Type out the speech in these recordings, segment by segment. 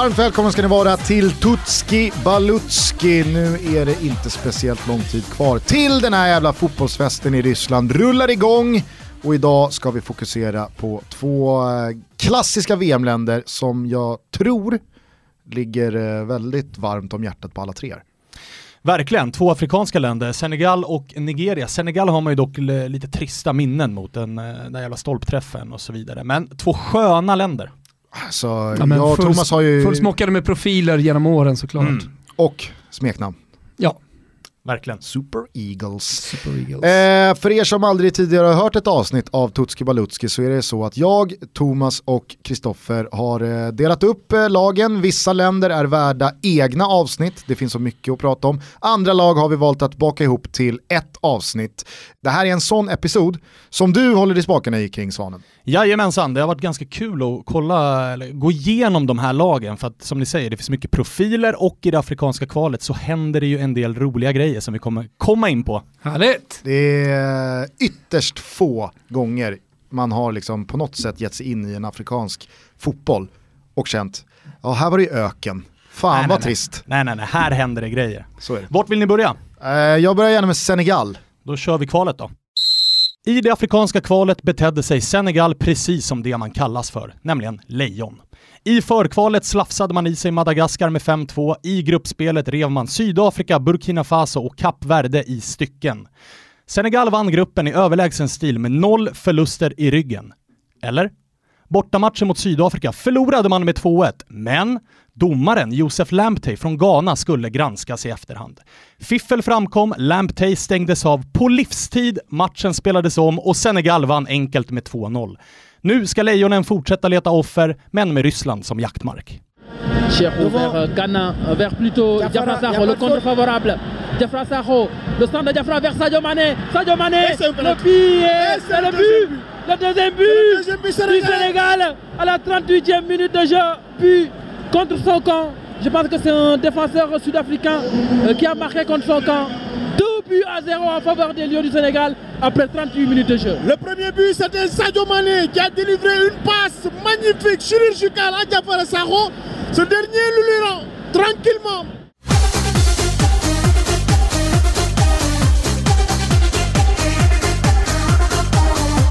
Varmt välkomna ska ni vara till Tutski Balutski. Nu är det inte speciellt lång tid kvar till den här jävla fotbollsfesten i Ryssland rullar igång. Och idag ska vi fokusera på två eh, klassiska VM-länder som jag tror ligger eh, väldigt varmt om hjärtat på alla tre. Verkligen, två afrikanska länder, Senegal och Nigeria. Senegal har man ju dock eh, lite trista minnen mot den, den där jävla stolpträffen och så vidare. Men två sköna länder. Alltså, ja, jag och Thomas har ju... Fullsmockade med profiler genom åren såklart. Mm. Och smeknamn. Ja. Verkligen. Super Eagles. Super Eagles. Eh, för er som aldrig tidigare har hört ett avsnitt av Tutski Balutski så är det så att jag, Thomas och Kristoffer har eh, delat upp eh, lagen. Vissa länder är värda egna avsnitt, det finns så mycket att prata om. Andra lag har vi valt att baka ihop till ett avsnitt. Det här är en sån episod som du håller i spakarna i kring Svanen. Jajamensan, det har varit ganska kul att kolla, eller gå igenom de här lagen för att som ni säger, det finns mycket profiler och i det afrikanska kvalet så händer det ju en del roliga grejer som vi kommer komma in på. Härligt! Det är ytterst få gånger man har liksom på något sätt gett sig in i en afrikansk fotboll och känt, ja här var det ju öken. Fan nej, vad nej, trist. Nej nej nej, här händer det grejer. Så är det. Vart vill ni börja? Uh, jag börjar gärna med Senegal. Då kör vi kvalet då. I det afrikanska kvalet betedde sig Senegal precis som det man kallas för, nämligen lejon. I förkvalet slafsade man i sig Madagaskar med 5-2, i gruppspelet rev man Sydafrika, Burkina Faso och Kap Verde i stycken. Senegal vann gruppen i överlägsen stil med noll förluster i ryggen. Eller? Bortamatchen mot Sydafrika förlorade man med 2-1, men domaren Josef Lamptey från Ghana skulle granskas i efterhand. Fiffel framkom, Lamptey stängdes av på livstid, matchen spelades om och Senegal vann enkelt med 2-0. Nu ska Lejonen fortsätta leta offer, men med Ryssland som jaktmark. Cheikh vers Ghana, vers plutôt Diafra Sakho, le contre favorable. Diafra Sakho, le centre de Diafra vers Sadio Mané. Sadio Mané, le but, c'est le but, le deuxième but du Sénégal à la 38e minute de jeu. But contre son camp. Je pense que c'est un défenseur sud-africain euh, qui a marqué contre son camp. Deux buts à zéro en faveur des Lions du Sénégal après 38 minutes de jeu. Le premier but, c'était Sadio Mané qui a délivré une passe magnifique, chirurgicale à Diafara Sarro. Ce dernier lui rend tranquillement.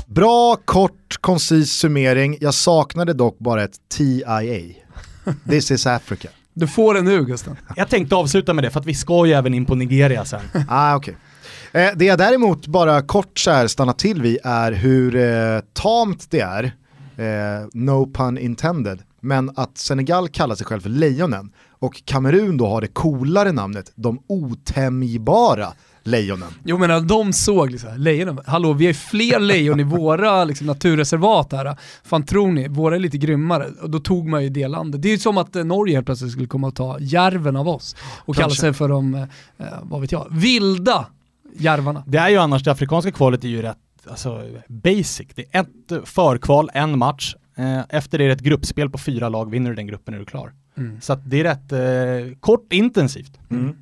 Bra, kort, koncis summering. Jag saknade dock bara ett TIA. This is Africa. Du får det nu Gustav. Jag tänkte avsluta med det för att vi ska ju även in på Nigeria sen. ah, okay. Eh, det jag däremot bara kort så här stannar till vid är hur eh, tamt det är, eh, no pun intended, men att Senegal kallar sig själv för Lejonen och Kamerun då har det coolare namnet De otämjbara lejonen. Jo men de såg liksom, lejonen, hallå vi är fler lejon i våra liksom, naturreservat här. Fan tror ni, våra är lite grymmare. Och då tog man ju det landet. Det är ju som att eh, Norge helt plötsligt skulle komma och ta järven av oss och Kanske. kalla sig för de, eh, vad vet jag, vilda järvarna. Det är ju annars, det afrikanska kvalet är ju rätt alltså, basic. Det är ett förkval, en match. Eh, efter det är det ett gruppspel på fyra lag, vinner du den gruppen är du klar. Mm. Så det är rätt eh, kort intensivt. Mm.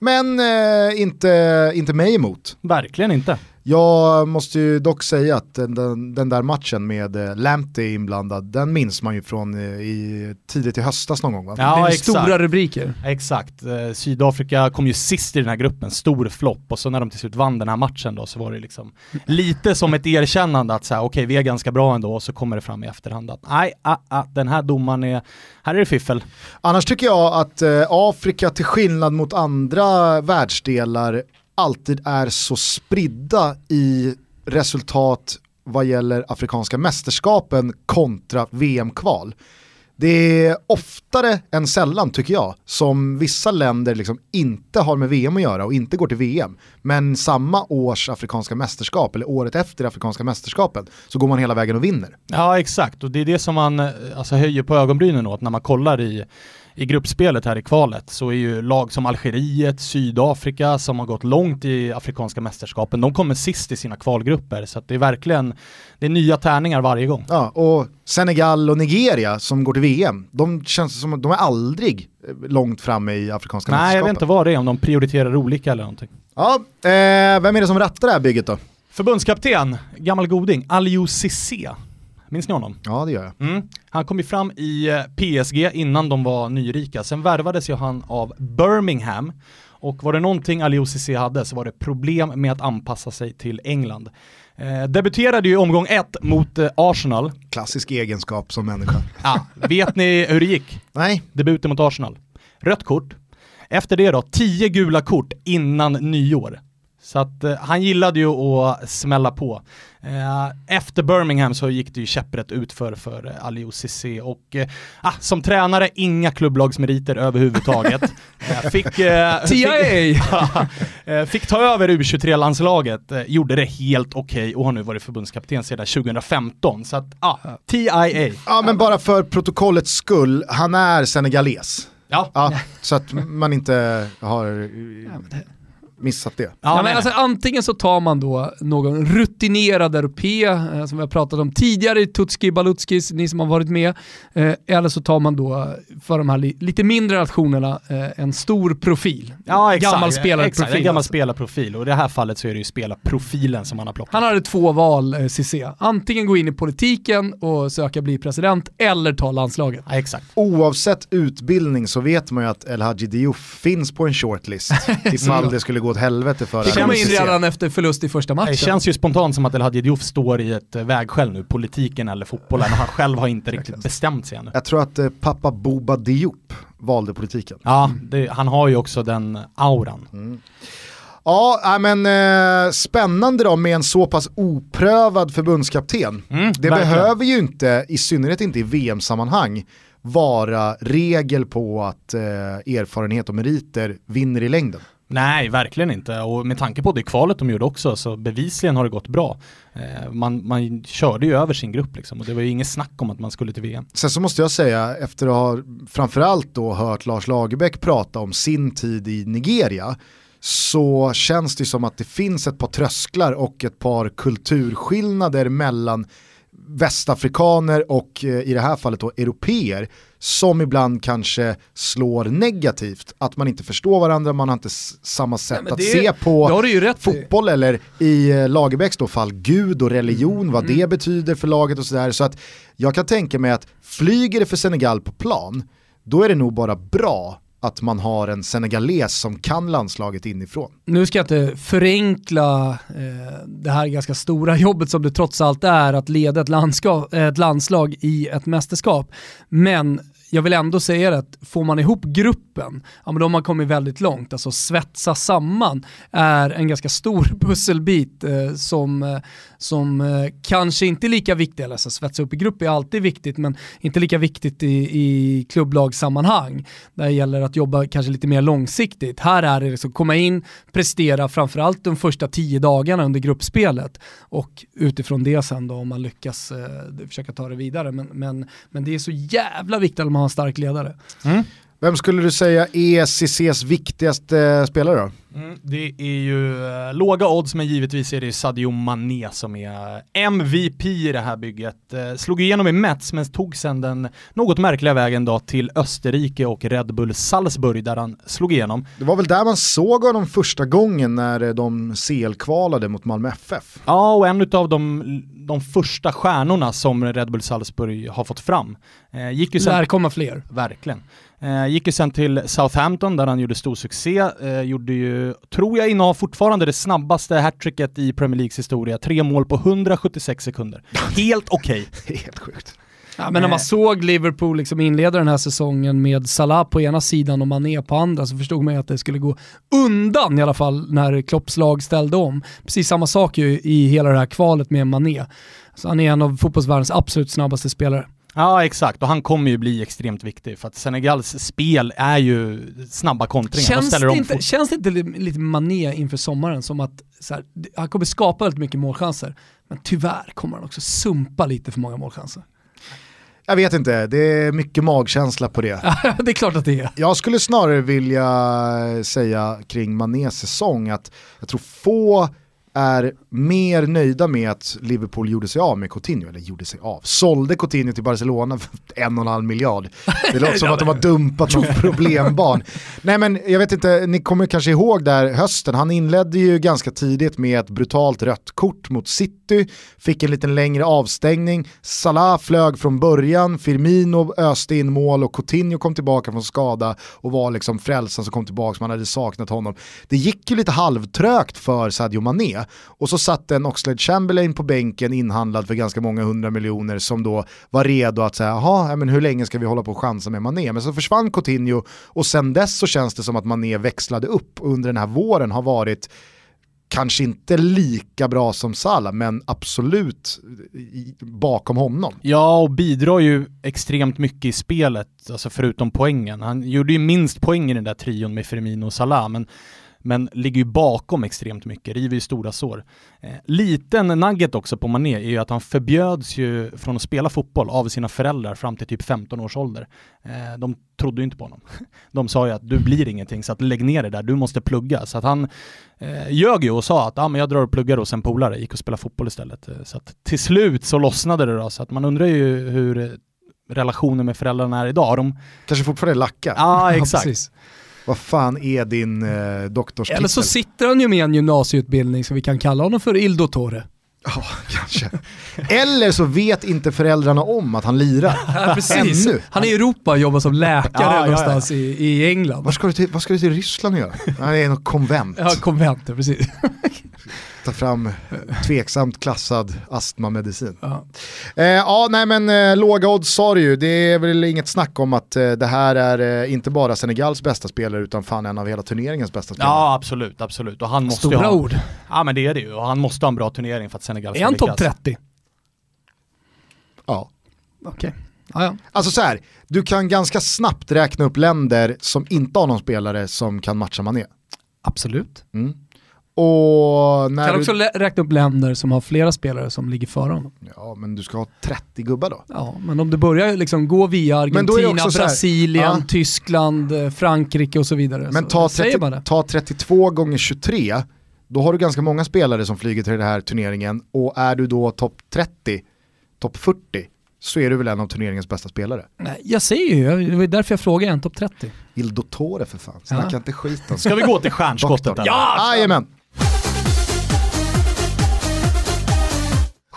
Men eh, inte, inte mig emot. Verkligen inte. Jag måste ju dock säga att den, den, den där matchen med eh, Lamptey inblandad, den minns man ju från eh, i, tidigt i höstas någon gång va? Ja, det är stora rubriker. Exakt. Eh, Sydafrika kom ju sist i den här gruppen, stor flopp, och så när de till slut vann den här matchen då så var det liksom lite som ett erkännande att säga okej okay, vi är ganska bra ändå, och så kommer det fram i efterhand att nej, ah, ah, den här domaren är, här är det fiffel. Annars tycker jag att eh, Afrika till skillnad mot andra världsdelar alltid är så spridda i resultat vad gäller afrikanska mästerskapen kontra VM-kval. Det är oftare än sällan tycker jag som vissa länder liksom inte har med VM att göra och inte går till VM. Men samma års afrikanska mästerskap eller året efter afrikanska mästerskapen så går man hela vägen och vinner. Ja exakt och det är det som man eh, alltså, höjer på ögonbrynen åt när man kollar i i gruppspelet här i kvalet så är ju lag som Algeriet, Sydafrika som har gått långt i afrikanska mästerskapen, de kommer sist i sina kvalgrupper så det är verkligen det är nya tärningar varje gång. Ja, och Senegal och Nigeria som går till VM, de känns som att de är aldrig eh, långt framme i afrikanska Nej, mästerskapen. Nej, jag vet inte vad det är, om de prioriterar olika eller någonting. Ja, eh, vem är det som rattar det här bygget då? Förbundskapten, gammal goding, Aliou Cissé Minns ni honom? Ja det gör jag. Mm. Han kom ju fram i eh, PSG innan de var nyrika. Sen värvades ju han av Birmingham. Och var det någonting Aliou Cissé hade så var det problem med att anpassa sig till England. Eh, debuterade ju i omgång ett mot eh, Arsenal. Klassisk egenskap som människa. Ja, vet ni hur det gick? Nej, Debuten mot Arsenal. Rött kort. Efter det då, tio gula kort innan nyår. Så att eh, han gillade ju att smälla på. Eh, efter Birmingham så gick det ju käpprätt ut för, för eh, Aliou Cissé och eh, ah, som tränare inga klubblagsmeriter överhuvudtaget. eh, fick, eh, eh, fick ta över U23-landslaget, eh, gjorde det helt okej och har nu varit förbundskapten sedan 2015. Så att, ah, TIA. ja men bara för protokollets skull, han är senegales. Ja, Ja, så att man inte har missat det. ja, men alltså, antingen så tar man då någon rutinerad europé, eh, som vi har pratat om tidigare, Tutski Balutskis, ni som har varit med, eh, eller så tar man då för de här li lite mindre nationerna eh, en stor profil. Ja, exakt. Gammal Exakt, spelarprofil. en gammal alltså. spelarprofil och i det här fallet så är det ju spelarprofilen som han har plockat. Han hade två val, eh, Cissé. Antingen gå in i politiken och söka bli president, eller ta landslaget. Ja, exakt. Oavsett utbildning så vet man ju att El Hadji Diouf finns på en shortlist ifall det skulle gå åt helvete för Det kommer in redan efter förlust i första matchen. Det känns ju spontant som att El Hadji Diouf står i ett eh, vägskäl nu, politiken eller fotbollen, och han själv har inte riktigt bestämt sig ännu. Jag tror att eh, pappa Boba Diop valde politiken. Ja, det, han har ju också den auran. Ja, nej, men eh, spännande då med en så pass oprövad förbundskapten. Mm, det verkligen. behöver ju inte, i synnerhet inte i VM-sammanhang, vara regel på att eh, erfarenhet och meriter vinner i längden. Nej, verkligen inte. Och med tanke på det kvalet de gjorde också, så bevisligen har det gått bra. Eh, man, man körde ju över sin grupp liksom, och det var ju inget snack om att man skulle till VM. Sen så måste jag säga, efter att ha framförallt då hört Lars Lagerbäck prata om sin tid i Nigeria, så känns det som att det finns ett par trösklar och ett par kulturskillnader mellan västafrikaner och eh, i det här fallet då europeer som ibland kanske slår negativt. Att man inte förstår varandra, man har inte samma sätt men att se på du ju rätt i. fotboll eller i eh, Lagerbäcks då fall Gud och religion, Mm. vad det betyder för laget och sådär. Så att jag kan tänka mig att flyger det för Senegal på plan, då är det nog bara bra att man har en senegales som kan landslaget inifrån. Nu ska jag inte förenkla eh, det här ganska stora jobbet som det trots allt är att leda ett, landskap, ett landslag i ett mästerskap. Men jag vill ändå säga det att får man ihop gruppen, ja men då har man kommit väldigt långt. Alltså svetsa samman är en ganska stor pusselbit eh, som, eh, som eh, kanske inte är lika viktig, eller alltså svetsa upp i grupp är alltid viktigt, men inte lika viktigt i, i klubblagssammanhang. Där det gäller att jobba kanske lite mer långsiktigt. Här är det liksom komma in, prestera framförallt de första tio dagarna under gruppspelet och utifrån det sen då om man lyckas eh, försöka ta det vidare. Men, men, men det är så jävla viktigt att man har en stark ledare. Mm. Vem skulle du säga är CCs viktigaste spelare då? Mm, det är ju eh, låga odds, men givetvis är det Sadio Mané som är MVP i det här bygget. Eh, slog igenom i Mets, men tog sen den något märkliga vägen då till Österrike och Red Bull Salzburg där han slog igenom. Det var väl där man såg honom första gången när eh, de CL-kvalade mot Malmö FF. Ja, och en av de, de första stjärnorna som Red Bull Salzburg har fått fram. Eh, gick ju sen Lär komma fler. Verkligen. Eh, gick ju sen till Southampton där han gjorde stor succé. Eh, gjorde ju, tror jag innehar fortfarande det snabbaste hattricket i Premier Leagues historia. Tre mål på 176 sekunder. Helt okej. Helt sjukt. Ja, men när man Eh. såg Liverpool liksom inleda den här säsongen med Salah på ena sidan och Mané på andra så förstod man ju att det skulle gå undan i alla fall när Klopps lag ställde om. Precis samma sak ju i hela det här kvalet med Mané. Så han är en av fotbollsvärldens absolut snabbaste spelare. Ja, exakt. Och han kommer ju bli extremt viktig för att Senegals spel är ju snabba kontringar. De Känns ställer det, inte, fort. känns det inte li- lite Mané inför sommaren som att så här, han kommer skapa väldigt mycket målchanser, men tyvärr kommer han också sumpa lite för många målchanser. Jag vet inte, det är mycket magkänsla på det. det är klart att det är. Jag skulle snarare vilja säga kring Manés säsong att jag tror få är mer nöjda med att Liverpool gjorde sig av med Coutinho, eller gjorde sig av, sålde Coutinho till Barcelona för en och en halv miljard. Det låter som att de har dumpat något problembarn. Nej men jag vet inte, ni kommer kanske ihåg där hösten, han inledde ju ganska tidigt med ett brutalt rött kort mot City, fick en liten längre avstängning, Salah flög från början, Firmino öste in mål och Coutinho kom tillbaka från skada och var liksom frälsaren som kom tillbaka, man hade saknat honom. Det gick ju lite halvtrögt för Sadio Mané och så satt en Oxlade Chamberlain på bänken inhandlad för ganska många hundra miljoner som då var redo att säga, jaha, men hur länge ska vi hålla på och chansa med Mané? Men så försvann Coutinho och sen dess så känns det som att Mané växlade upp under den här våren har varit kanske inte lika bra som Salah, men absolut bakom honom. Ja, och bidrar ju extremt mycket i spelet, alltså förutom poängen. Han gjorde ju minst poäng i den där trion med Firmino och Salah, men men ligger ju bakom extremt mycket, river ju stora sår. Eh, liten nugget också på Mané är ju att han förbjöds ju från att spela fotboll av sina föräldrar fram till typ 15 års ålder. Eh, de trodde ju inte på honom. De sa ju att du blir ingenting så att lägg ner det där, du måste plugga. Så att han eh, ljög ju och sa att ah, men jag drar och pluggar hos en polare, gick och spelade fotboll istället. Så att till slut så lossnade det då, så att man undrar ju hur relationen med föräldrarna är idag. De... Kanske fortfarande är lacka. Ah, exakt. Ja, vad fan är din eh, doktorstitel? Eller så sitter han ju med en gymnasieutbildning så vi kan kalla honom för Ildotore. Ja, oh, kanske. Eller så vet inte föräldrarna om att han lirar. Ja, precis. Ännu. Han är i Europa och jobbar som läkare ja, någonstans ja, ja. I, i England. Vad ska, du till, vad ska du till Ryssland och göra? Han är i något konvent. Ja, konvent, precis ta fram tveksamt klassad astmamedicin. Ja. Eh, ja, nej men eh, låga odds sa du ju, det är väl inget snack om att eh, det här är eh, inte bara Senegals bästa spelare utan fan en av hela turneringens bästa spelare. Ja, absolut, absolut. Och han måste Stora ha, ord. Ja, men det är det ju. Och han måste ha en bra turnering för att Senegal ska Är han topp 30? Ja. Okej. Okay. Ah, ja. Alltså så här, du kan ganska snabbt räkna upp länder som inte har någon spelare som kan matcha Mané. Absolut. Mm. Och när kan också du... räkna upp länder som har flera spelare som ligger före honom. Ja, men du ska ha 30 gubbar då. Ja, men om du börjar liksom gå via Argentina, Brasilien, ja. Tyskland, eh, Frankrike och så vidare. Men ta, 30, ta 32 gånger 23, då har du ganska många spelare som flyger till den här turneringen och är du då topp 30, topp 40, så är du väl en av turneringens bästa spelare. Nej, jag säger ju, det var därför jag frågade en topp 30. Il Dottore för fan, snacka ja. inte skit om. Ska vi gå till stjärnskottet? ja! Jajamän!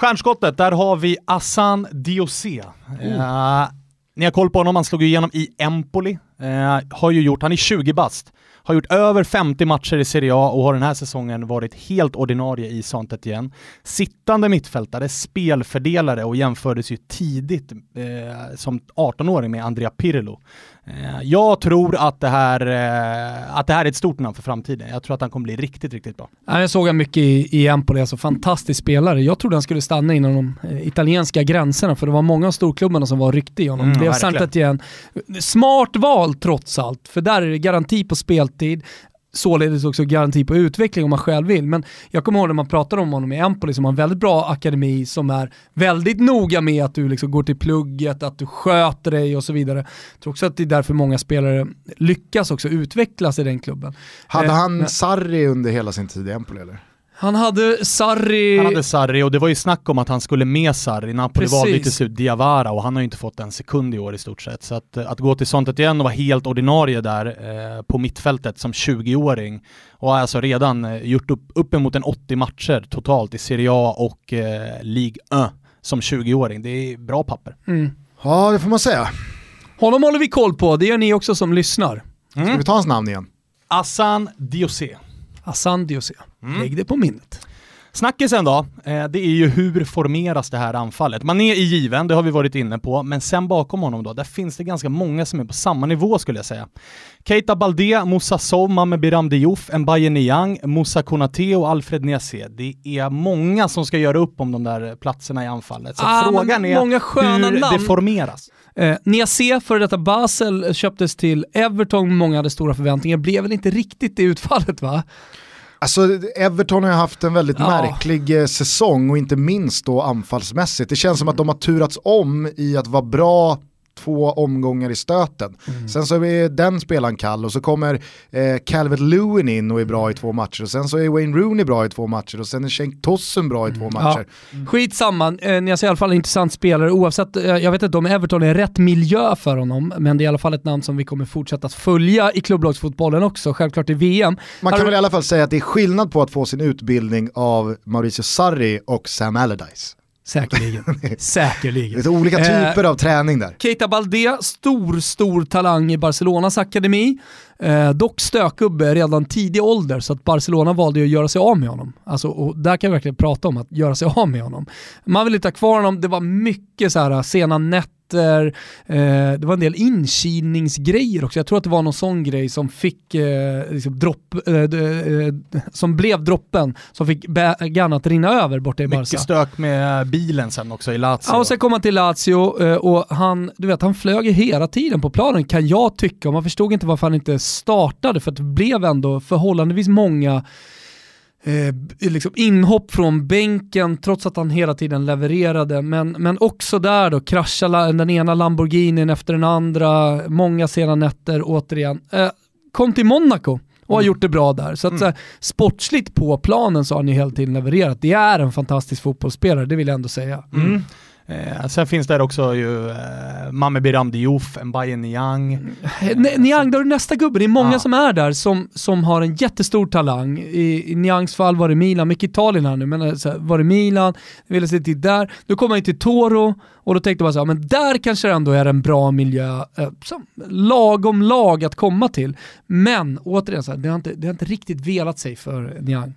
Stjärnskottet, där har vi Assan Diosé. Oh. Uh, ni har koll på honom, han slog igenom i Empoli. Uh, har ju gjort, han är 20 bast, har gjort över 50 matcher i Serie A och har den här säsongen varit helt ordinarie i Santet igen. Sittande mittfältare, spelfördelare och jämfördes ju tidigt eh, som 18-åring med Andrea Pirlo. Eh, jag tror att det, här, eh, att det här är ett stort namn för framtiden. Jag tror att han kommer bli riktigt, riktigt bra. Jag såg han mycket i, i Empoli, alltså fantastisk spelare. Jag trodde han skulle stanna inom de eh, italienska gränserna för det var många av storklubbarna som var ryckta i honom. Mm, Blev Santet igen. Smart val trots allt, för där är det garanti på speltid således också garanti på utveckling om man själv vill. Men jag kommer ihåg när man pratade om honom i Empoli som har en väldigt bra akademi som är väldigt noga med att du liksom går till plugget, att du sköter dig och så vidare. Jag tror också att det är därför många spelare lyckas också utvecklas i den klubben. Hade eh, han eh, Sarri under hela sin tid i Empoli eller? Han hade Sarri... Han hade Sarri och det var ju snack om att han skulle med Sarri. Napoli Precis. valde till slut Diawara och han har ju inte fått en sekund i år i stort sett. Så att, att gå till sånt igen och vara helt ordinarie där eh, på mittfältet som 20-åring och har alltså redan eh, gjort upp uppemot en 80 matcher totalt i Serie A och eh, Ligue 1 som 20-åring. Det är bra papper. Mm. Ja, det får man säga. Honom håller vi koll på, det gör ni också som lyssnar. Mm. Ska vi ta hans namn igen? Assan Diosé. Assan Diosé. Mm. Lägg det på minnet. Snackisen då, eh, det är ju hur formeras det här anfallet? Man är i given, det har vi varit inne på, men sen bakom honom då, där finns det ganska många som är på samma nivå skulle jag säga. Keita Balde, Moussa Sow, Mame Biram Diouf, Mbaye Niang, Moussa Konate och Alfred Niasse. Det är många som ska göra upp om de där platserna i anfallet. Så ah, frågan är hur namn. det formeras. Eh, Niasse, före detta Basel, köptes till Everton, många hade stora förväntningar, blev väl inte riktigt det utfallet va? Alltså Everton har haft en väldigt ja. märklig eh, säsong och inte minst då anfallsmässigt. Det känns som att de har turats om i att vara bra två omgångar i stöten. Mm. Sen så är den spelaren kall och så kommer eh, Calvert Lewin in och är bra i två matcher och sen så är Wayne Rooney bra i två matcher och sen är Cenk Tossen bra i två mm. matcher. Ja. Mm. Skitsamma, eh, Nias är i alla fall en intressant spelare oavsett, eh, jag vet inte om Everton är rätt miljö för honom, men det är i alla fall ett namn som vi kommer fortsätta följa i klubblagsfotbollen också, självklart i VM. Man kan Här... väl i alla fall säga att det är skillnad på att få sin utbildning av Mauricio Sarri och Sam Allardyce. Säkerligen. Säkerligen. Lite olika eh, typer eh, av träning där. Keita Balde, stor, stor talang i Barcelonas akademi. Eh, dock stökgubbe redan tidig ålder så att Barcelona valde att göra sig av med honom. Alltså, och där kan vi verkligen prata om att göra sig av med honom. Man vill inte ha kvar honom, det var mycket så här sena nätter meter, eh, det var en del inkilningsgrejer också. Jag tror att det var någon sån grej som fick eh, liksom dropp, eh, eh som blev droppen som fick bägaren att rinna över borta i Barca. Mycket stök med bilen sen också i Lazio. Ja, och sen kom han till Lazio eh, och han, du vet, han flög hela tiden på planen kan jag tycka och man förstod inte varför han inte startade för att det blev ändå förhållandevis många eh, liksom inhopp från bänken trots att han hela tiden levererade. Men, men också där då, krascha den ena Lamborghinin efter den andra, många sena nätter återigen. Eh, kom till Monaco och har mm. gjort det bra där. Så att mm. sportsligt på planen så har ni hela tiden levererat. Det är en fantastisk fotbollsspelare, det vill jag ändå säga. Mm. Eh, sen finns det också ju eh, Mame Biram Diouf, Mbaye Niang. Eh, Niang, då är nästa gubbe. Det är många ja. som är där som, som har en jättestor talang. I, i Niangs fall var det Milan, mycket Italien här nu, men eh, så här, var det Milan, ville se till där. Nu kommer han till Toro och då tänkte man så här, men där kanske det ändå är en bra miljö, eh, som, lagom lag att komma till. Men återigen, så här, det, har inte, det har inte riktigt velat sig för Niang.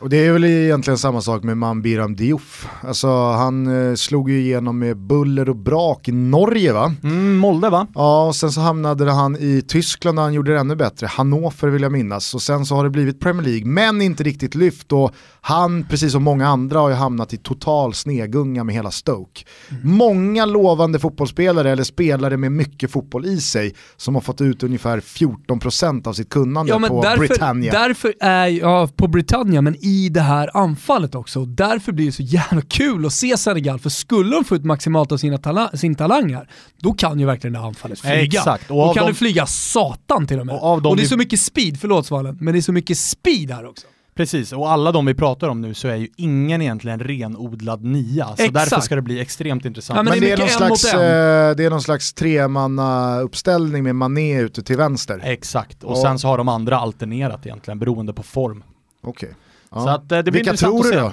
Och det är väl egentligen samma sak med Mambiram Diouf. Alltså han eh, slog ju igenom med buller och brak i Norge va? Mm, Molde va? Ja, och sen så hamnade han i Tyskland och han gjorde det ännu bättre. Hannover vill jag minnas. Och sen så har det blivit Premier League, men inte riktigt lyft. Och han, precis som många andra, har ju hamnat i total snegunga med hela Stoke. Mm. Många lovande fotbollsspelare, eller spelare med mycket fotboll i sig, som har fått ut ungefär 14% av sitt kunnande ja, på därför, Britannia. Därför är, ja, på Britannia, men i det här anfallet också. Och därför blir det så jävla kul att se Senegal, för skulle de få ut maximalt av sina tala sin talang då kan ju verkligen det här anfallet flyga. Exakt. Och då kan de... det flyga satan till och med. Och, och det är så mycket speed, förlåt Svalen, men det är så mycket speed här också. Precis, och alla de vi pratar om nu så är ju ingen egentligen renodlad nia, så Exakt. därför ska det bli extremt intressant. Ja, men, men det, är någon slags, eh, det är någon slags tremanna uppställning med Mané ute till vänster. Exakt, och, och sen så har de andra alternerat egentligen beroende på form. Okej. Okay. Ja. Så att, eh, det blir Vilka tror du då?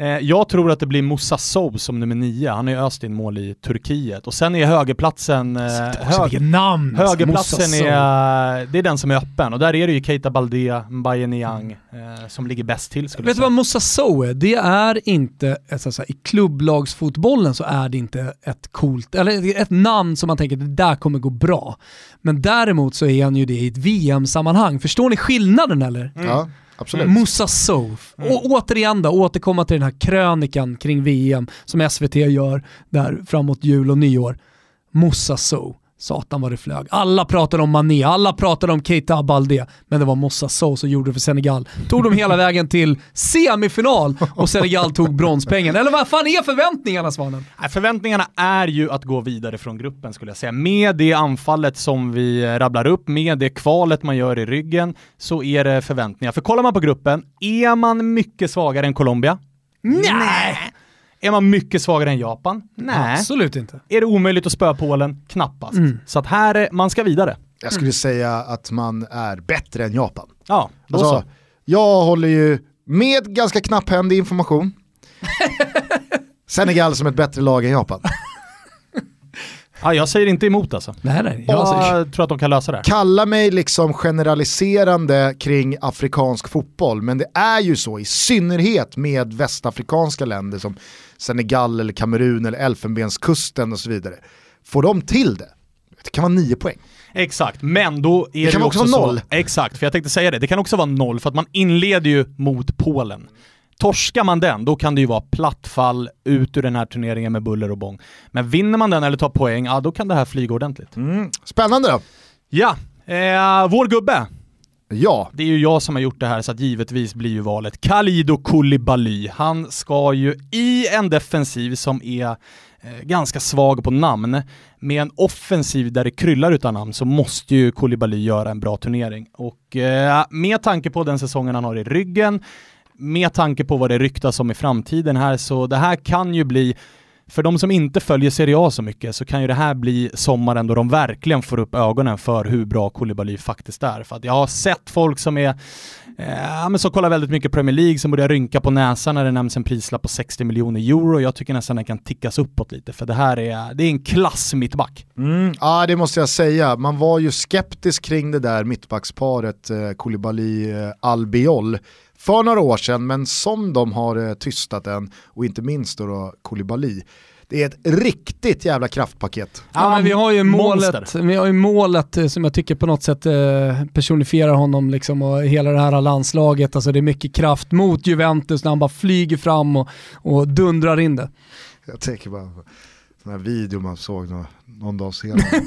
Eh, jag tror att det blir Moussa Sow som nummer nio, han har ju öst in mål i Turkiet. Och sen är högerplatsen... Eh, hög, namn! Högerplatsen är, det är den som är öppen och där är det ju Keita Balde, Mbaye Niang eh, som ligger bäst till skulle Vet du vad Moussa Sow är? Det är inte, alltså, i klubblagsfotbollen så är det inte ett coolt, eller ett namn som man tänker det där kommer gå bra. Men däremot så är han ju det i ett VM-sammanhang. Förstår ni skillnaden eller? Mm. Ja. Absolut. Moussa Souf. Mm. Och återigen då, återkomma till den här krönikan kring VM som SVT gör där framåt jul och nyår. Moussa Sow. Satan vad det flög. Alla pratade om Mané, alla pratade om Keita Abalde, men det var Moussa Sow som gjorde det för Senegal. Tog dem hela vägen till semifinal och Senegal tog bronspengen. Eller vad fan är förväntningarna Svanen? Förväntningarna är ju att gå vidare från gruppen skulle jag säga. Med det anfallet som vi rabblar upp, med det kvalet man gör i ryggen, så är det förväntningar. För kollar man på gruppen, är man mycket svagare än Colombia? Nej! Är man mycket svagare än Japan? Nej. Absolut inte. Är det omöjligt att spöa Polen? Knappast. Mm. Så att här, är, man ska vidare. Jag skulle mm. säga att man är bättre än Japan. Ja, då alltså, så. Jag håller ju med ganska knapphändig information. Senegal som ett bättre lag än Japan. Ja, jag säger inte emot alltså. Nej, nej, jag, jag tror att de kan lösa det. Kalla mig liksom generaliserande kring afrikansk fotboll, men det är ju så i synnerhet med västafrikanska länder som Senegal eller Kamerun eller Elfenbenskusten och så vidare. Får de till det, det kan vara nio poäng. Exakt, men då är det, kan det också vara noll. Så, exakt, för jag tänkte säga det, det kan också vara noll för att man inleder ju mot Polen. Torskar man den, då kan det ju vara plattfall ut ur den här turneringen med buller och bång. Men vinner man den eller tar poäng, ja då kan det här flyga ordentligt. Mm. Spännande då! Ja, eh, vår gubbe. Ja. Det är ju jag som har gjort det här så att givetvis blir ju valet Khalido Koulibaly. Han ska ju i en defensiv som är eh, ganska svag på namn, med en offensiv där det kryllar utan namn så måste ju Koulibaly göra en bra turnering. Och eh, med tanke på den säsongen han har i ryggen, med tanke på vad det ryktas om i framtiden här, så det här kan ju bli för de som inte följer Serie A så mycket så kan ju det här bli sommaren då de verkligen får upp ögonen för hur bra Koulibaly faktiskt är. För att jag har sett folk som är, eh, men som kollar väldigt mycket Premier League som börjar rynka på näsan när det nämns en prislapp på 60 miljoner euro. Jag tycker nästan den kan tickas uppåt lite för det här är, det är en klass mittback. Mm, ja det måste jag säga. Man var ju skeptisk kring det där mittbacksparet eh, Koulibaly-Albiol eh, för några år sedan, men som de har eh, tystat än, och inte minst då, då Koulibaly. Det är ett riktigt jävla kraftpaket. Ja, men vi har ju målet, vi har ju målet eh, som jag tycker på något sätt eh, personifierar honom liksom och hela det här landslaget. Alltså det är mycket kraft mot Juventus när han bara flyger fram och, och dundrar in det. Jag tänker bara på den här videon man såg någon, någon dag senare.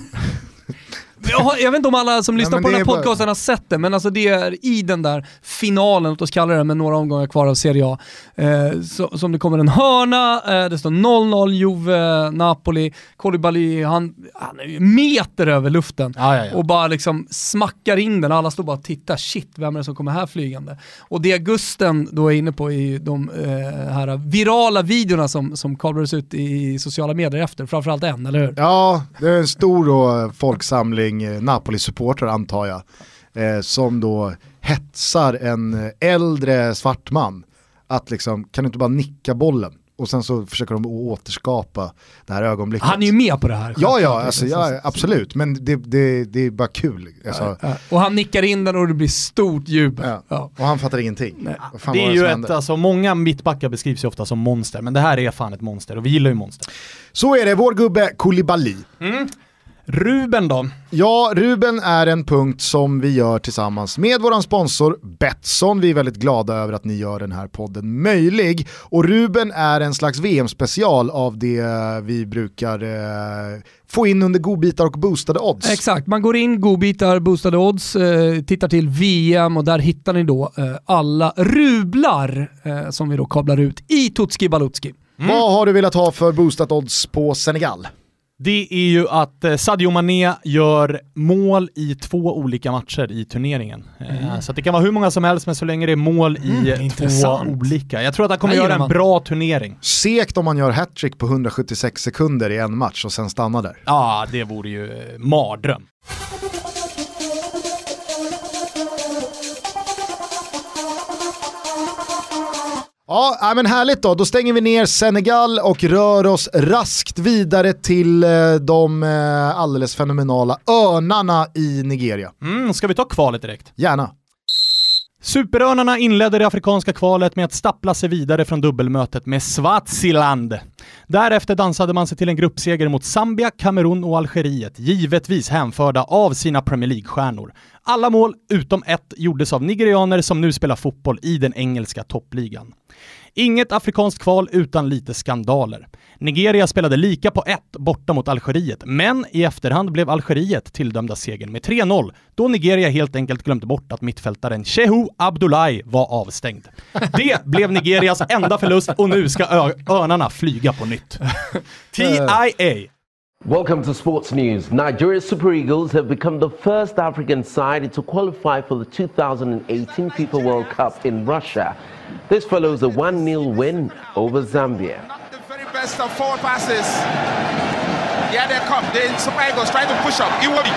Jag, jag vet inte om alla som lyssnar Nej, på den här bara... podcasten har sett det, men alltså det är i den där finalen, låt oss kalla det med några omgångar kvar av Serie A, eh, så, som det kommer en hörna, eh, det står 0-0 Juve, Napoli, Koulibaly, han, han är ju meter över luften ja, ja, ja. och bara liksom smackar in den, alla står bara och tittar, shit vem är det som kommer här flygande? Och det Gusten då är inne på är de eh, här virala videorna som, som kablades ut i sociala medier efter, framförallt en, eller hur? Ja, det är en stor då, folksamling gäng Napoli-supportrar antar jag, eh, som då hetsar en äldre svart man att liksom, kan du inte bara nicka bollen? Och sen så försöker de återskapa det här ögonblicket. Han är ju med på det här. Ja, ja, alltså, ja absolut. Men det, det, det är bara kul. Alltså. Ja, ja. Och han nickar in den och det blir stort jubel. Ja. Ja. Och han fattar ingenting. det är ju ett, alltså, många mittbackar beskrivs ju ofta som monster, men det här är fan ett monster och vi gillar ju monster. Så är det, vår gubbe Koulibaly. Mm. Ruben då? Ja, Ruben är en punkt som vi gör tillsammans med vår sponsor Betsson. Vi är väldigt glada över att ni gör den här podden möjlig. Och Ruben är en slags VM-special av det vi brukar eh, få in under godbitar och boostade odds. Exakt, man går in godbitar, boostade odds, eh, tittar till VM och där hittar ni då eh, alla rublar eh, som vi då kablar ut i Tutski Balutski. Mm. Vad har du velat ha för boostat odds på Senegal? Det är ju att eh, Sadio Mané gör mål i två olika matcher i turneringen. Eh, mm. Så det kan vara hur många som helst, men så länge det är mål i mm, två olika. Jag tror att han kommer göra en bra turnering. Sekt om man gör hattrick på 176 sekunder i en match och sen stannar där. Ja, det vore ju eh, mardröm. Ja, men härligt då. Då stänger vi ner Senegal och rör oss raskt vidare till eh, de eh, alldeles fenomenala örnarna i Nigeria. Mm, ska vi ta kvalet direkt? Gärna. Superörnarna inledde det afrikanska kvalet med att stappla sig vidare från dubbelmötet med Swaziland. Därefter dansade man sig till en gruppseger mot Zambia, Kamerun och Algeriet, givetvis hänförda av sina Premier League-stjärnor. Alla mål, utom ett, gjordes av nigerianer som nu spelar fotboll i den engelska toppligan. Inget afrikanskt kval utan lite skandaler. Nigeria spelade lika på ett borta mot Algeriet, men i efterhand blev Algeriet tilldömda segern med 3-0, då Nigeria helt enkelt glömde bort att mittfältaren Shehu Abdullahi var avstängd. Det blev Nigerias enda förlust och nu ska örnarna flyga på nytt. TIA Welcome to sports news. Nigeria's Super Eagles have become the first African side to qualify for the 2018 FIFA World Cup in Russia. This follows a 1 0 win over Zambia. Not the very best of four passes. Yeah, they come. The Super Eagles trying to push up. Iwobi.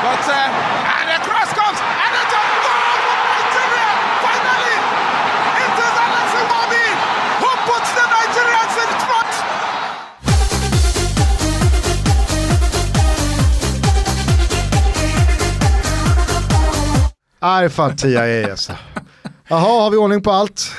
But, uh, and the cross comes. Nej, fan TIA alltså. Jaha, har vi ordning på allt?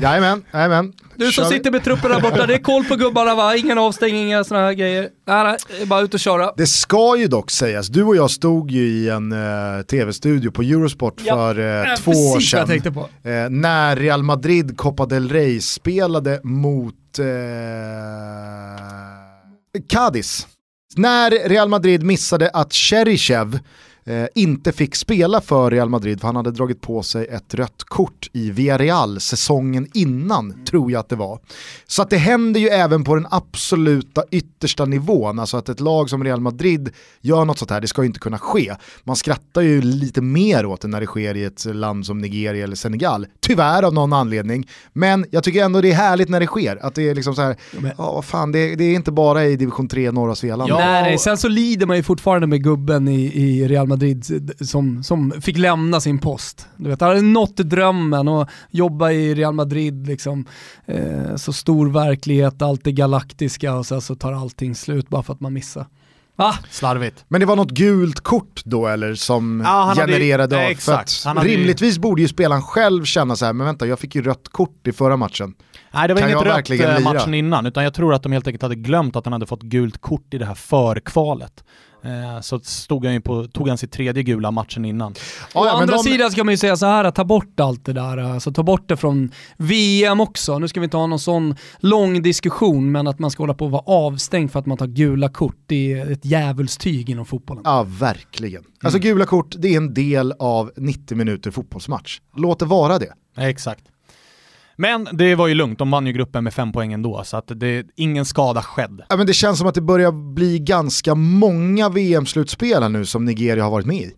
Jajamän, jajamän. Du som sitter med truppen där borta, det är koll på gubbarna va? Ingen avstängning, inga sådana här grejer. Nej, nej, bara ut och köra. Det ska ju dock sägas, du och jag stod ju i en uh, tv-studio på Eurosport ja, för uh, två år sedan. Jag tänkte på. Uh, när Real Madrid Copa del Rey spelade mot Cadiz. När Real Madrid missade att Cheryshev eh, inte fick spela för Real Madrid för han hade dragit på sig ett rött kort i Villarreal säsongen innan, tror jag att det var. Så att det händer ju även på den absoluta yttersta nivån, alltså att ett lag som Real Madrid gör något sånt här, det ska ju inte kunna ske. Man skrattar ju lite mer åt det när det sker i ett land som Nigeria eller Senegal, tyvärr av någon anledning. Men jag tycker ändå det är härligt när det sker, att det är liksom så här, ja vad fan, det, det, är inte bara i division 3 norra Svealand. Ja, nej, nej, sen så lider man ju fortfarande med gubben i, i Real Madrid som, som fick lämna sin post. Du vet, han hade nått drömmen och jobba i Real Madrid, liksom, eh, så stor verklighet, allt det galaktiska och sen så tar allting slut bara för att man missar. Ah, Slarvigt. Men det var något gult kort då eller som Ja, genererade hade ju- exakt. att Han hade ju- rimligtvis borde ju spelaren själv känna så här, men vänta jag fick ju rött kort i förra matchen. Nej det var Kan inget rött eh, lira? matchen innan, utan jag tror att de helt enkelt hade glömt att han hade fått gult kort i det här förkvalet. Eh, så stod han ju på, tog han sitt tredje gula matchen innan. Å Ja, men andra de- sidan ska man ju säga så här, att ta bort allt det där, alltså ta bort det från VM också. Nu ska vi inte ha någon sån lång diskussion, men att man ska hålla på att vara avstängd för att man tar gula kort, det är ett djävulstyg inom fotbollen. Ja, verkligen. Alltså gula kort, det är en del av 90 minuter fotbollsmatch. Låt det vara det. Exakt. Men det var ju lugnt, de vann ju gruppen med fem poäng ändå, så att det, ingen skada skedd. Ja, men det känns som att det börjar bli ganska många VM-slutspel nu som Nigeria har varit med i.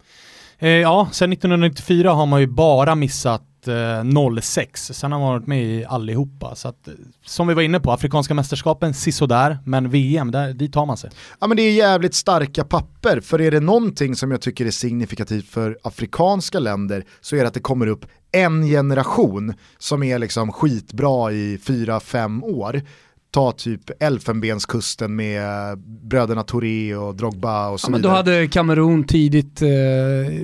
Eh, ja, sen 1994 har man ju bara missat eh, 06, sen har man varit med i allihopa. Så att, eh, som vi var inne på, Afrikanska mästerskapen, sisådär, men VM, där, dit tar man sig. Ja men det är jävligt starka papper, för är det någonting som jag tycker är signifikativt för afrikanska länder så är det att det kommer upp en generation som är liksom skitbra i 4-5 år. Ta typ Elfenbenskusten med bröderna Touré och Drogba och så Ja, men då vidare. hade Kamerun tidigt eh,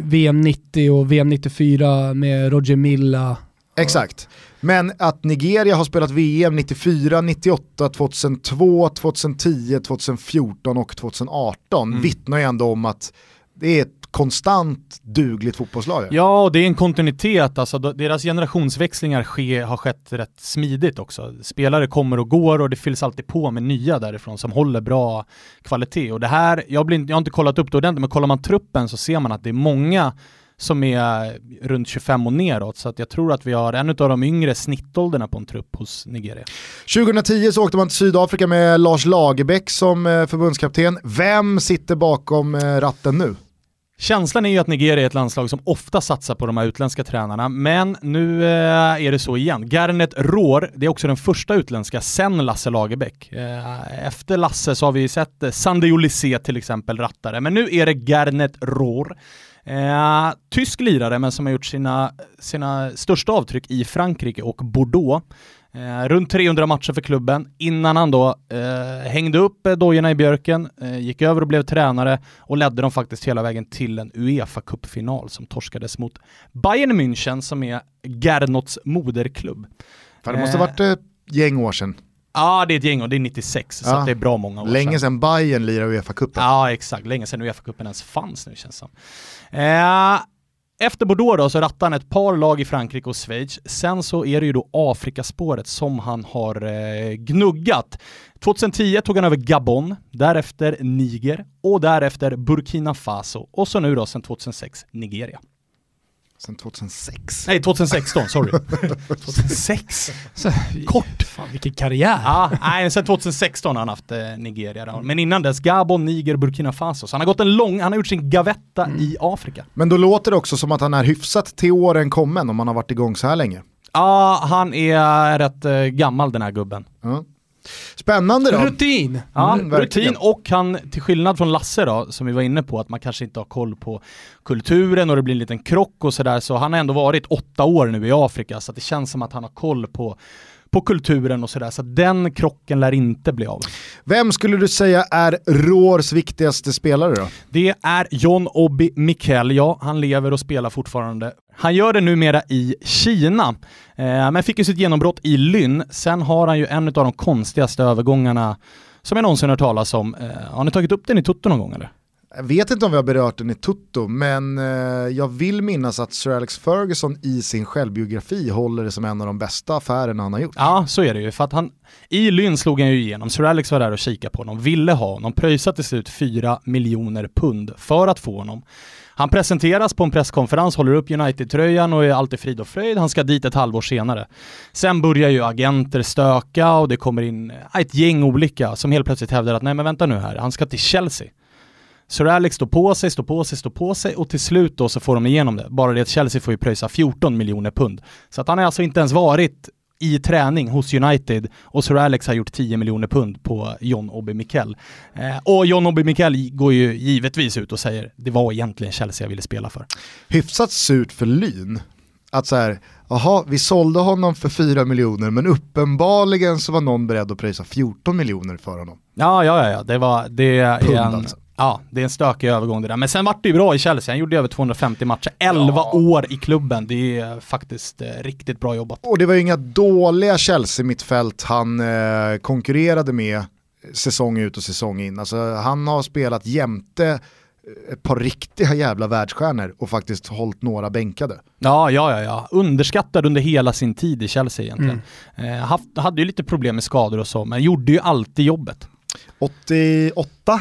VM 90 och VM 94 med Roger Milla. Exakt. Men att Nigeria har spelat VM 94, 98, 2002, 2010, 2014 och 2018 Mm. vittnar ju ändå om att det är ett konstant dugligt fotbollslag. Ja, och det är en kontinuitet, alltså deras generationsväxlingar ske, har skett rätt smidigt också. Spelare kommer och går och det fylls alltid på med nya därifrån som håller bra kvalitet. Och det här, jag, blir, jag har inte kollat upp det ordentligt, men kollar man truppen så ser man att det är många som är runt 25 och neråt, så att jag tror att vi har en av de yngre snittålderna på en trupp hos Nigeria. 2010 så åkte man till Sydafrika med Lars Lagerbäck som eh, förbundskapten. Vem sitter bakom eh, ratten nu? Känslan är ju att Nigeria är ett landslag som ofta satsar på de här utländska tränarna, men nu eh, är det så igen. Garnet Rohr, det är också den första utländska sen Lasse Lagerbäck. Eh, efter Lasse så har vi sett eh, Sande Olise till exempel rattare, men nu är det Garnet Rohr. Eh, tysk lirare, men som har gjort sina, sina största avtryck i Frankrike och Bordeaux. Eh, runt 300 matcher för klubben innan han då eh, hängde upp eh, dojorna i björken, eh, gick över och blev tränare och ledde dem faktiskt hela vägen till en uefa Cup-final som torskades mot Bayern München som är Gernots moderklubb. För det måste Eh, ha varit ett gäng år sedan. Ja, det är ett gäng och det är 96, så Ja. det är bra många år Länge sedan. sedan Bayern lirade Uefa-cupen. Ja, exakt. Länge sedan Uefa-cupen ens fanns nu känns det som. Eh, efter Bordeaux då så rattade han ett par lag i Frankrike och Schweiz. Sen så är det ju då Afrikaspåret som han har eh, gnuggat. 2010 tog han över Gabon, därefter Niger och därefter Burkina Faso och så nu då sen 2006 Nigeria. Sen 2006. Nej, 2016, sorry. 2006? Så, Kort. fan vilken karriär. Ja, nej, sen 2016 har han haft eh, Nigeria då. Men innan dess Gabon, Niger, Burkina Faso. Så han har gått en lång, han har gjort sin gavetta i Afrika. Men då låter det också som att han är hyfsat till åren kommen om han har varit igång så här länge. Ja, han är rätt eh, gammal den här gubben. Ja. Spännande då. Rutin. Ja, Mm, rutin och han, till skillnad från Lasse då, som vi var inne på, att man kanske inte har koll på kulturen och det blir en liten krock och sådär, så han har ändå varit åtta år nu i Afrika, så att det känns som att han har koll på, på kulturen och sådär, så den krocken lär inte bli av. Vem skulle du säga är Roars viktigaste spelare då? Det är John Obi Mikel, ja, han lever och spelar fortfarande. Han gör det numera i Kina, eh, men fick ju sitt genombrott i Lynn. Sen har han ju en av de konstigaste övergångarna som jag någonsin hört talas om. Eh, har ni tagit upp den i Tutto någon gång eller? Jag vet inte om vi har berört den i Tutto, men eh, jag vill minnas att Sir Alex Ferguson i sin självbiografi håller det som en av de bästa affärerna han har gjort. Ja, så är det ju. För att han, I Lynn slog han ju igenom. Sir Alex var där och kikade på honom, ville ha honom, pröjsade till slut 4 miljoner pund för att få honom. Han presenteras på en presskonferens, håller upp United-tröjan och är alltid frid och fröjd. Han ska dit ett halvår senare. Sen börjar ju agenter stöka och det kommer in eh, ett gäng olika som helt plötsligt hävdar att nej men vänta nu här, han ska till Chelsea. Sir Alex står på sig, står på sig, står på sig och till slut då så får de igenom det. Bara det att Chelsea får ju pröjsa 14 miljoner pund. Så att han har alltså inte ens varit i träning hos United och Sir Alex har gjort 10 miljoner pund på John Obi Mikel. Eh, och John Obi Mikel går ju givetvis ut och säger det var egentligen Chelsea jag ville spela för. Hyfsat surt för Lyn. Att så här, jaha, vi sålde honom för 4 miljoner men uppenbarligen så var någon beredd att pröjsa 14 miljoner för honom. Ja, ja, ja, ja. det var, det är Pund en, alltså. Ja, det är en stökig övergång det där. Men sen vart det ju bra i Chelsea. Han gjorde över 250 matcher. 11 år i klubben. Det är faktiskt eh, riktigt bra jobbat. Och det var ju inga dåliga Chelsea-mittfält han eh, konkurrerade med säsong ut och säsong in. Alltså, han har spelat jämte ett par riktiga jävla världsstjärnor och faktiskt hållit några bänkade. Ja, ja, ja, ja. Underskattad under hela sin tid i Chelsea egentligen. Eh, haft, hade ju lite problem med skador och så, men gjorde ju alltid jobbet. 88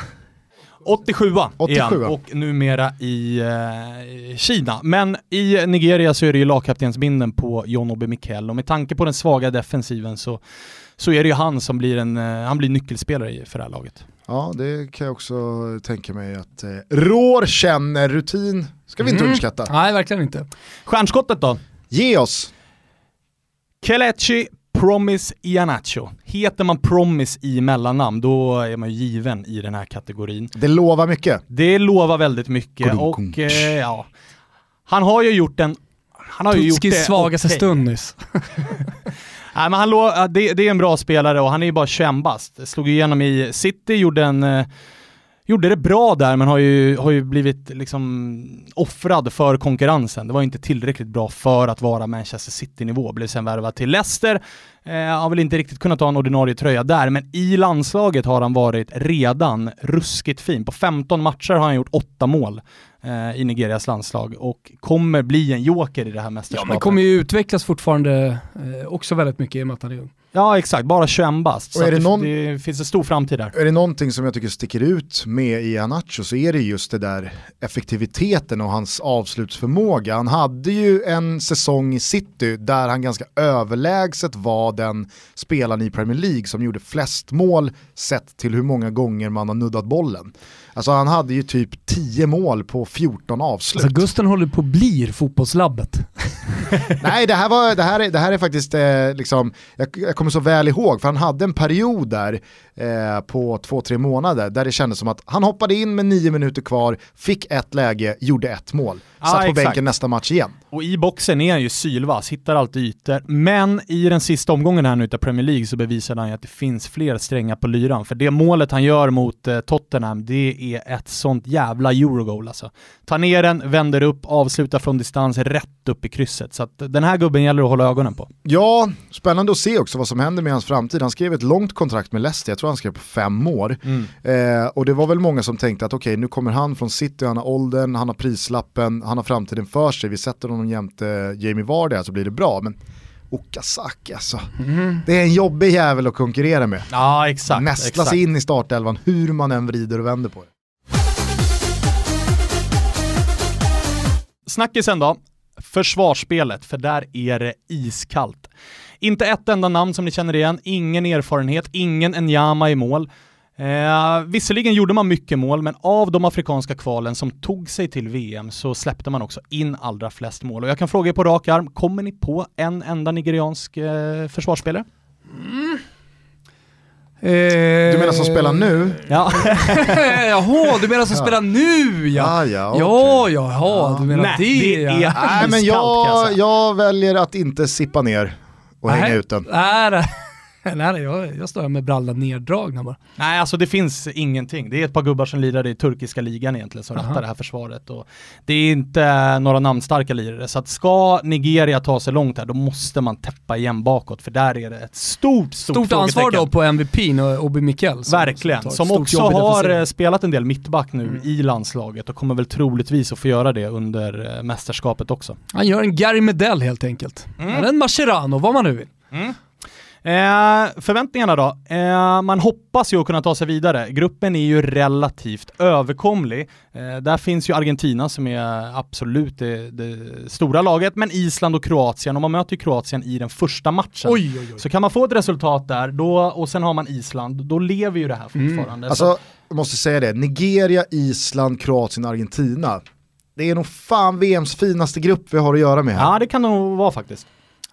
87 är 87. han och numera i eh, Kina. Men i Nigeria så är det ju lagkaptensbinden på John Obi Mikel och med tanke på den svaga defensiven så, så är det ju han som blir en, eh, han blir nyckelspelare i, för det här laget. Ja, det kan jag också tänka mig att eh, Rår känner rutin, ska vi inte Mm. underskatta. Nej, verkligen inte. Stjärnskottet då? Ge oss. Kelechi Promise Ianacho. Heter man Promise i mellannamn, då är man ju given i den här kategorin. Det lovar mycket. Det lovar väldigt mycket och eh, ja, han har ju gjort en han har ju gjort det Tutskis svagaste okej. stund nyss. Nej, men han lå, ja, det, det är en bra spelare och han är ju bara 21 bast. Slog igenom i City, gjorde en eh, Gjorde det bra där men har ju, har ju blivit liksom offrad för konkurrensen. Det var inte tillräckligt bra för att vara Manchester City-nivå. Blev sen värvad till Leicester. Eh, har väl inte riktigt kunnat ta en ordinarie tröja där, men i landslaget har han varit redan ruskigt fin. På 15 matcher har han gjort 8 mål eh, i Nigerias landslag och kommer bli en joker i det här Ja, mästerskapet. men kommer ju utvecklas fortfarande eh, också väldigt mycket i och med att han är ung. Ja exakt, bara 21 bast. Så det någon- det finns en stor framtid där. Är det någonting som jag tycker sticker ut med i Anacho så är det just det där effektiviteten och hans avslutsförmåga. Han hade ju en säsong i City där han ganska överlägset var den spelaren i Premier League som gjorde flest mål sett till hur många gånger man har nuddat bollen. Alltså han hade ju typ 10 mål på 14 avslut. Alltså Gusten håller på att bli fotbollslabbet. Nej, det här, var, det här, är, det här är faktiskt, eh, liksom, jag, jag kommer så väl ihåg, för han hade en period där eh, på två, tre månader där det kändes som att han hoppade in med nio minuter kvar, fick ett läge, gjorde ett mål. Satt på exakt. bänken nästa match igen. Och i boxen är han ju sylvass, hittar alltid ytor. Men i den sista omgången här nu utav Premier League så bevisade han ju att det finns fler strängar på lyran. För det målet han gör mot eh, Tottenham, det är ett sånt jävla Eurogoal alltså. Tar ner den, vänder upp, avslutar från distans rätt upp i krysset. Så att den här gubben gäller att hålla ögonen på. Ja, spännande att se också vad som händer med hans framtid. Han skrev ett långt kontrakt med Leicester, jag tror han skrev på fem år. Eh, och det var väl många som tänkte att okej, nu kommer han från City, han har åldern, han har prislappen, han har framtiden för sig, vi sätter honom jämte Jamie Vardy här så blir det bra. Men Okazaki alltså, det är en jobbig jävel att konkurrera med. Ja, exakt. sig in i startelvan hur man än vrider och vänder på det. Snackisen då, försvarsspelet, för där är det iskallt. Inte ett enda namn som ni känner igen, ingen erfarenhet, ingen Enyama i mål. Eh, visserligen gjorde man mycket mål, men av de afrikanska kvalen som tog sig till VM så släppte man också in allra flest mål. Och jag kan fråga er på rak arm, kommer ni på en enda nigeriansk eh, försvarsspelare? Mm, du menar som spelar nu? Ja. Jaha, du menar som spelar nu ja? Ah, ja, okej. Ja, jaha, du menar Nej, det, det ja. är- Nej men jag jag, väljer att inte sippa ner och hänga Nej. ut den. Nej, nej. jag, jag står här med brallan neddragna bara. Nej, alltså det finns ingenting. Det är ett par gubbar som lirar i turkiska ligan egentligen som rattar det här försvaret. Och det är inte några namnstarka lirare. Så att ska Nigeria ta sig långt här, då måste man täppa igen bakåt. För där är det ett stort, stort, Stort ansvar då på MVP och Obi Mikel. som- Verkligen. Som stort också har eh, spelat en del mittback nu i landslaget och kommer väl troligtvis att få göra det under eh, mästerskapet också. Han gör en Gary Medell helt enkelt. Mm. Eller en Mascherano, vad man nu vill. Eh, förväntningarna då? Eh, man hoppas ju att kunna ta sig vidare. Gruppen är ju relativt överkomlig. Eh, där finns ju Argentina som är absolut det, det, stora laget, men Island och Kroatien, och man möter Kroatien i den första matchen. Oj, oj, oj. Så kan man få ett resultat där, då, och sen har man Island, då lever ju det här Mm. fortfarande. Så- Alltså, jag måste säga det, Nigeria, Island, Kroatien, Argentina. Det är nog fan VMs finaste grupp vi har att göra med här. ja, det kan det nog vara faktiskt.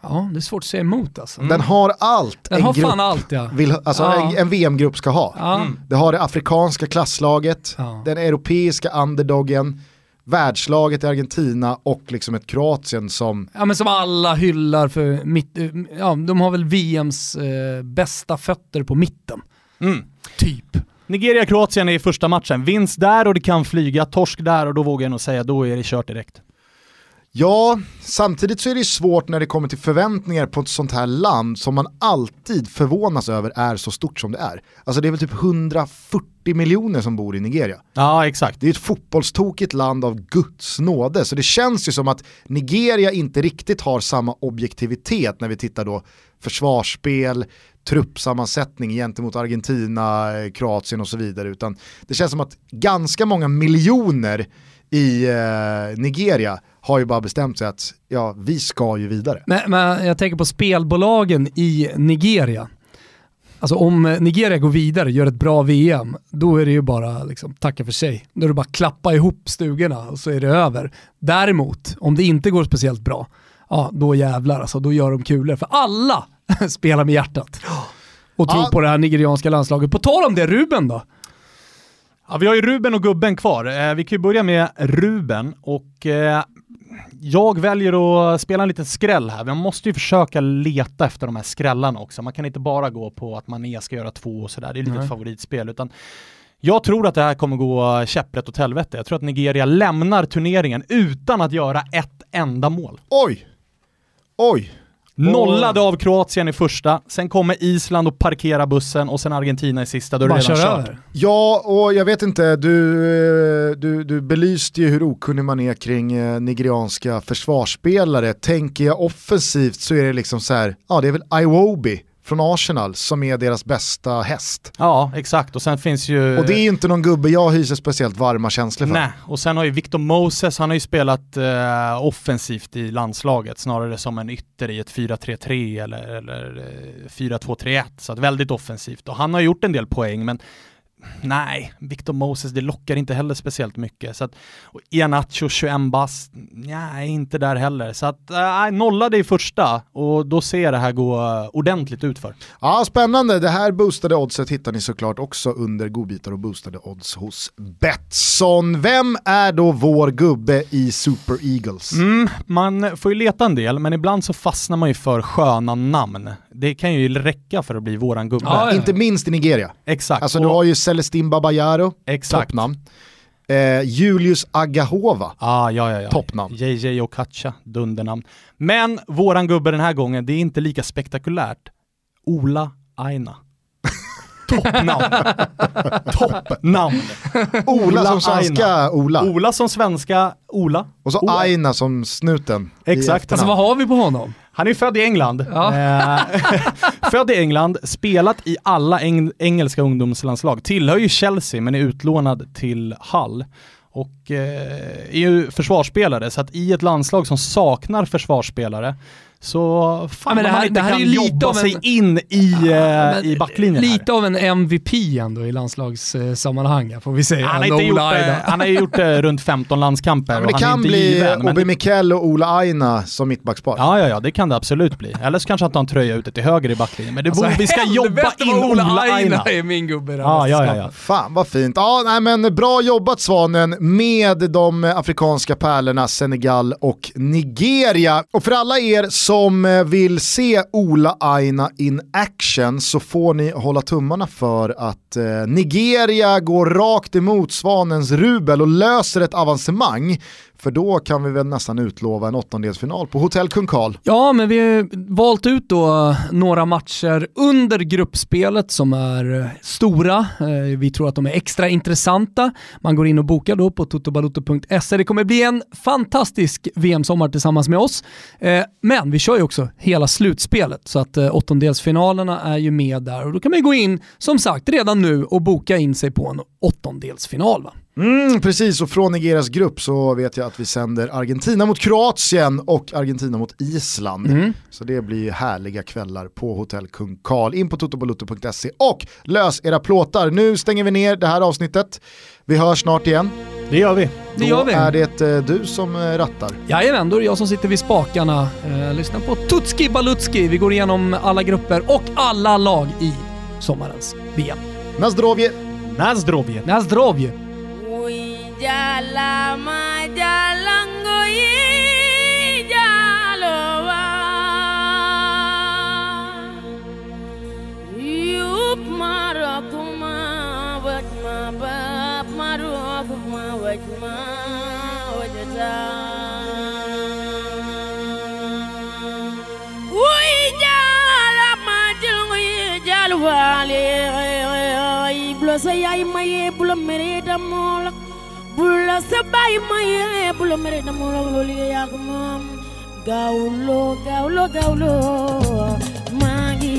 Ja, det är svårt att säga emot alltså. Den har allt Den en, har grupp fan allt ja. vill, alltså Ja. en, en VM-grupp ska ha. Ja. Det har det afrikanska klasslaget, Ja. den europeiska underdogen, världslaget i Argentina och liksom ett Kroatien som Ja men som alla hyllar för mitt, ja de har väl VMs eh, bästa fötter på mitten. Mm. Typ. Nigeria-Kroatien är i första matchen. Vinst där och det kan flyga, torsk där och då vågar jag nog säga då är det kört direkt. Ja, samtidigt så är det svårt när det kommer till förväntningar på ett sånt här land som man alltid förvånas över är så stort som det är. Alltså det är väl typ 140 miljoner som bor i Nigeria. Ja, exakt. Det är ett fotbollstokigt land av Guds nåde, så det känns ju som att Nigeria inte riktigt har samma objektivitet när vi tittar då försvarsspel, truppsammansättning gentemot Argentina, Kroatien och så vidare, utan det känns som att ganska många miljoner i eh, Nigeria har ju bara bestämt sig att ja, vi ska ju vidare. Men, men jag tänker på spelbolagen i Nigeria. Alltså om Nigeria går vidare, gör ett bra VM, då är det ju bara liksom, tacka för sig. Då är det bara klappa ihop stugorna och så är det över. Däremot, om det inte går speciellt bra, ja då jävlar alltså, då gör de kulor. För alla spelar med hjärtat. Och tror Ja. på det här nigerianska landslaget. På tal om det, Ruben då? Ja, vi har ju Ruben och Gubben kvar. Eh, vi kan ju börja med Ruben och eh, jag väljer att spela en liten skräll här. Man måste ju försöka leta efter de här skrällarna också. Man kan inte bara gå på att Mané ska göra två och sådär. Det är lite ett favoritspel. Utan jag tror att det här kommer gå käpprätt åt helvete. Jag tror att Nigeria lämnar turneringen utan att göra ett enda mål. Oj! Oj! Nollade av Kroatien i första, sen kommer Island och parkerar bussen och sen Argentina i sista, då är det redan kör kört. Över. Ja, och jag vet inte, du, eh, du, du belyste ju hur okunnig man är kring eh, nigerianska försvarsspelare. Tänker jag offensivt så är det liksom så här, ja det är väl Iwobi från Arsenal som är deras bästa häst. Ja, exakt. Och sen finns ju... Och det är ju inte någon gubbe jag hyser speciellt varma känslor för. Nej, och sen har ju Victor Moses, han har ju spelat eh, offensivt i landslaget, snarare som en ytter i ett 4-3-3 eller, eller eh, 4-2-3-1, så att väldigt offensivt. Och han har gjort en del poäng, men nej, Victor Moses, det lockar inte heller speciellt mycket. Så att, och Ianacho, 21 bast, nej, inte där heller. Så att, äh, nollade i första, och då ser det här gå eh, ordentligt ut för. Ja, spännande. Det här boostade oddset hittar ni såklart också under godbitar och boostade odds hos Betsson. Vem är då vår gubbe i Super Eagles? Mm, man får ju leta en del, men ibland så fastnar man ju för sköna namn. Det kan ju räcka för att bli våran gubbe. Ja, ja. Inte minst i Nigeria. Exakt. Alltså du har ju Celestin Babayaro, Exakt. toppnamn. Eh, Julius Agahova, Ah, ja, ja, ja. Toppnamn. JJ Okacha, dundernamn. Men våran gubbe den här gången, det är inte lika spektakulärt. Ola Aina. Toppnamn. Toppnamn. Ola som Aina. svenska Ola. Ola som svenska Ola. Och så Ola. Aina som snuten. Exakt. Alltså vad har vi på honom? Han är född i England. Ja. Eh, född i England, spelat i alla eng engelska ungdomslandslag. Tillhör ju Chelsea men är utlånad till Hull. Och eh, är ju försvarsspelare, så att i ett landslag som saknar försvarsspelare så fan Ja, men det om man här- inte det här kan är jobba av en- sig in i, eh, Men i backlinjen här. Lite av en MVP ändå i landslagssammanhang får vi säga. Han har, gjort, Ola Aina. eh, han har gjort eh, runt 15 landskamper Ja, men och det kan inte bli given. Men Obi Mikel och Ola Aina som mittbackspar. Ja, ja, ja, det kan det absolut bli. Eller så kanske han tar en tröja ute till höger i backlinjen. Men det Alltså, borde, vi ska jobba in vad Ola Aina. är min gubbe här Ja, ja, ja, ja. Fan vad fint. Ja, nej, men bra jobbat Svanen med de afrikanska pärlorna Senegal och Nigeria. Och för alla er som som eh, vill se Ola Aina in action så får ni hålla tummarna för att eh, Nigeria går rakt emot Svanens rubel och löser ett avancemang. För då kan vi väl nästan utlova en åttondelsfinal på Hotell Kung Karl. Ja, men vi har valt ut då några matcher under gruppspelet som är eh, stora. Eh, vi tror att de är extra intressanta. Man går in och bokar då på totobaloto.se. Det kommer bli en fantastisk VM-sommar tillsammans med oss. Eh, men vi kör ju också hela slutspelet så att åttondelsfinalerna är ju med där och då kan man ju gå in som sagt redan nu och boka in sig på en åttondelsfinal. Va? Mm, precis, och från Nigerias grupp så vet jag att vi sänder Argentina mot Kroatien och Argentina mot Island. Mm. Så det blir härliga kvällar på Hotell Kung Karl. In på totobalutto.se och lös era plåtar. Nu stänger vi ner det här avsnittet. Vi hörs snart igen. Det gör vi. Det gör vi. Är det eh, du som eh, rattar. Jajamän, då är det jag som sitter vid spakarna. Eh, lyssna på Tutski Balutski. Vi går igenom alla grupper och alla lag i sommarens VM. Nazdrovje! Nazdrovje. Nazdrovje! jalama jalango yi jalowa yup marokuma wajma bab marokuma wajma wajata Wali, ay, ay, ay, ay, ay, ay, ay, ay, ay, ay, ay, ay, ay, ay, ay, la sa bàyyi maye bu la mere dama la loolu yaa ko moom gaulo. gaawlo gaawlo maa ngi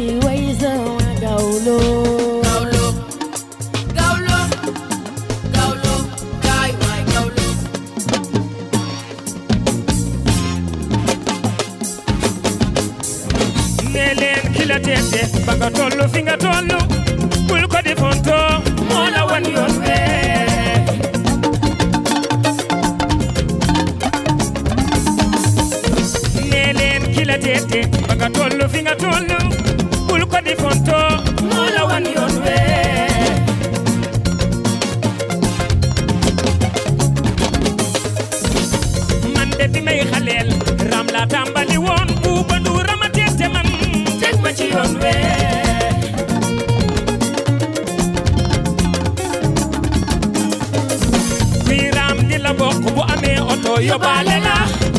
oto yóbbaale la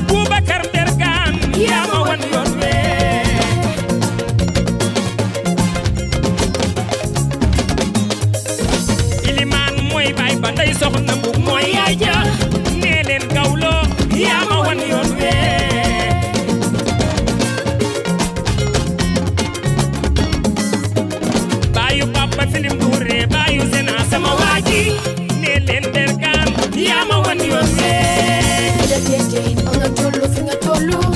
Boubacar Ndergaan yaa ma wan yoon wee ilimaan mooy baay ba ndey soxna mbub mooy yaay ja nee leen yaa ma wan yoon wee baayu papa filim duure baayu sena sama waaji nee leen Ndergaan yaa ma wan yoon wee the tasty. I'm not your at.